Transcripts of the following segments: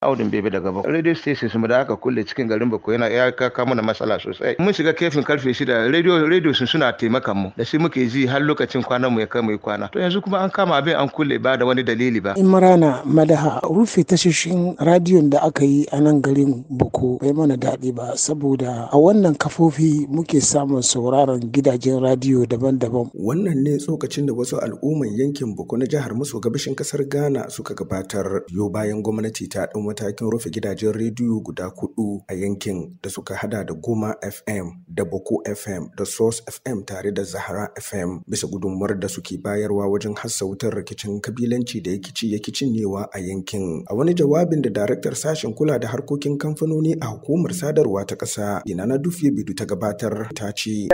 audin bebe daga bako radio stations mu da aka kulle cikin garin bako yana ya kaka mana matsala sosai. Mun shiga kefin ƙarfe shida radio radio sun suna taimakan mu. Da shi muke ji har lokacin kwanan mu ya kai mu kwana. To yanzu kuma an kama abin an kulle ba da wani dalili ba. Imrana madaha rufe tashoshin radiyon da aka yi a nan garin bako bai mana daɗi ba saboda a wannan kafofi muke samun sauraron gidajen radiyo daban-daban. Wannan ne tsokacin da wasu al'umman yankin bako na jihar maso gabashin ƙasar ghana suka gabatar. Yo bayan gwamnati ta matakin rufe gidajen rediyo guda huɗu a yankin da suka hada da Goma FM da Boko FM da Source FM tare da Zahra FM bisa gudunmuwar da suke bayarwa wajen hassa wutar rikicin kabilanci da yakici yakicin newa a yankin. A wani jawabin da daraktar sashen kula da harkokin kamfanoni a hukumar sadarwa ta ƙasa Inana Dufiye Bidu ta gabatar ta ce.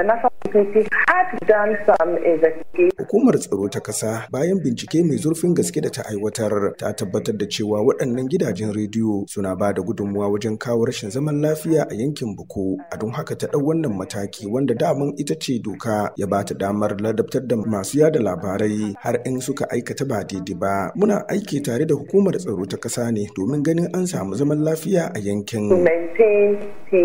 Hukumar tsaro ta ƙasa bayan bincike mai zurfin gaske da ta aiwatar ta tabbatar da cewa waɗannan gidajen rediyo suna ba da gudunmuwa wajen kawo rashin zaman lafiya a yankin Buko. A don haka ta ɗau wannan mataki wanda daman ita ce doka ya ba ta damar ladabtar da masu yada labarai har in suka aikata ba daidai ba. Muna aiki tare da hukumar tsaro ta ƙasa ne domin ganin an samu zaman lafiya a yankin.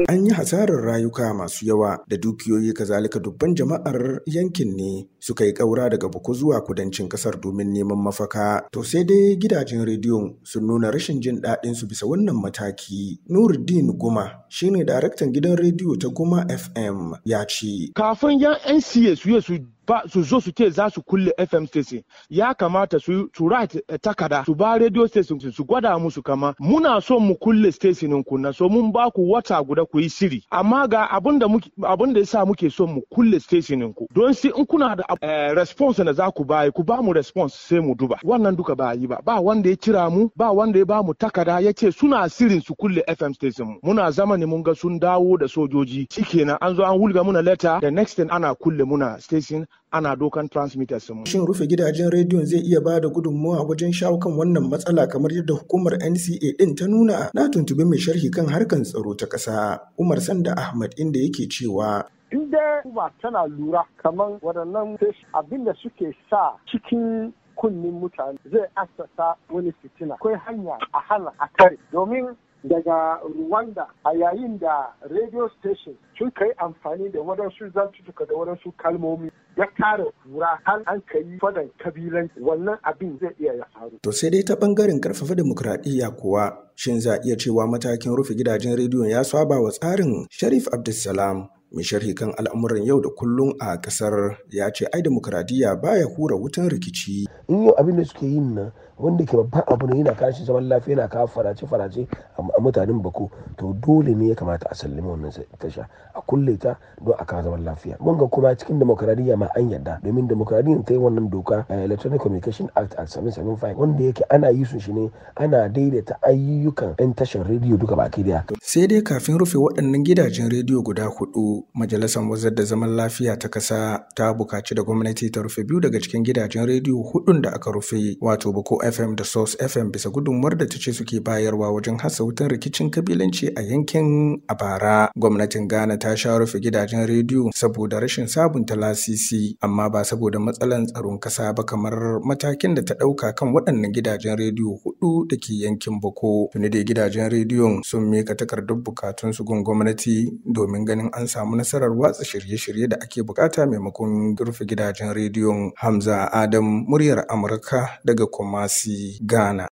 An yi hasarar rayuka masu yawa da dukiyoyi kazalika dubban jama'ar yankin ne suka yi ƙaura daga Buko zuwa kudancin ƙasar domin neman mafaka. To sai dai gidajen rediyon sun nuna rashin jin daɗin su bisa wannan mataki. Nuruddin Guma shine daraktan gidan rediyo ta Guma FM ya ce. Kafin yan NCA su ba su zo su ce za su kulle FM station. Ya kamata su su write takada su ba radio station su gwada musu kama muna so mu kulle station ku na so mun ba ku wata guda ku yi shiri. Amma ga abin da abin da yasa muke so mu kulle station ku. Don sai in kuna da uh, response da za ku bayi ku ba mu response sai mu duba. Wannan duka ba yi ba. Ba wanda ya kira mu ba wanda ya ba mu takada ya ce suna sirin su kulle FM station mu. Muna zama ne mun ga sun dawo da sojoji. Shikenan an zo an wulga muna letter. The next thing ana kulle muna station. Ana dokan transmitters mu. Shin rufe gidajen rediyon zai iya ba da gudunmawa wajen shawo kan wannan matsala kamar yadda hukumar NCA din ta nuna? Na tuntubi mai sharhi kan harkan tsaro ta ƙasa Umar Sanda Ahmad inda yake cewa in dai kuma tana lura kamar waɗannan abin da suke sa cikin kunnin mutane zai asasa wani fitina akwai hanya a hana a kare domin daga Rwanda a yayin da radio station sun kai amfani da waɗansu zantutuka da waɗansu kalmomi ya kare kura har an kai fadan kabilan wannan abin zai iya ya faru. To sai dai ta ɓangaren ƙarfafa demokradiyya kuwa shin za iya cewa matakin rufe gidajen rediyon ya saba wa tsarin Sharif Abdulsalam mai sharhi kan al'amuran yau da kullum a ƙasar ya ce ai demokradiyya baya hura wutan rikici. In yau abin da suke yin nan wanda ke babban abu ne yana kawo zaman lafiya yana kawo farace farace a mutanen bako to dole ne ya kamata a sallami wannan tasha a kulle ta don a kawo zaman lafiya. Mun ga kuma cikin demokradiyya ma an yarda domin demokradiyyar ta yi wannan doka electronic communication act act 775 wanda yake ana yi shi ne ana daidaita ayyukan yan tashar rediyo duka baki ɗaya. Sai dai kafin rufe waɗannan gidajen rediyo guda huɗu majalisar wazar da zaman lafiya ta kasa ta buƙaci da gwamnati ta rufe biyu daga cikin gidajen rediyo hudun da aka rufe wato bako FM da Source FM bisa gudunmuwar da ta ce suke bayarwa wajen hasa wutar rikicin kabilanci a yankin a bara. Gwamnatin Ghana ta sha rufe gidajen rediyo saboda rashin sabunta lasisi amma ba saboda matsalan tsaron kasa ba kamar matakin da ta ɗauka kan waɗannan gidajen rediyo huɗu da ke yankin Boko. Tuni da gidajen rediyon sun mika takardar bukatun su gun gwamnati domin ganin an samu nasarar watsa shirye-shirye da ake buƙata maimakon rufe gidajen rediyon Hamza Adam muryar Amurka daga Kumasi. Ghana.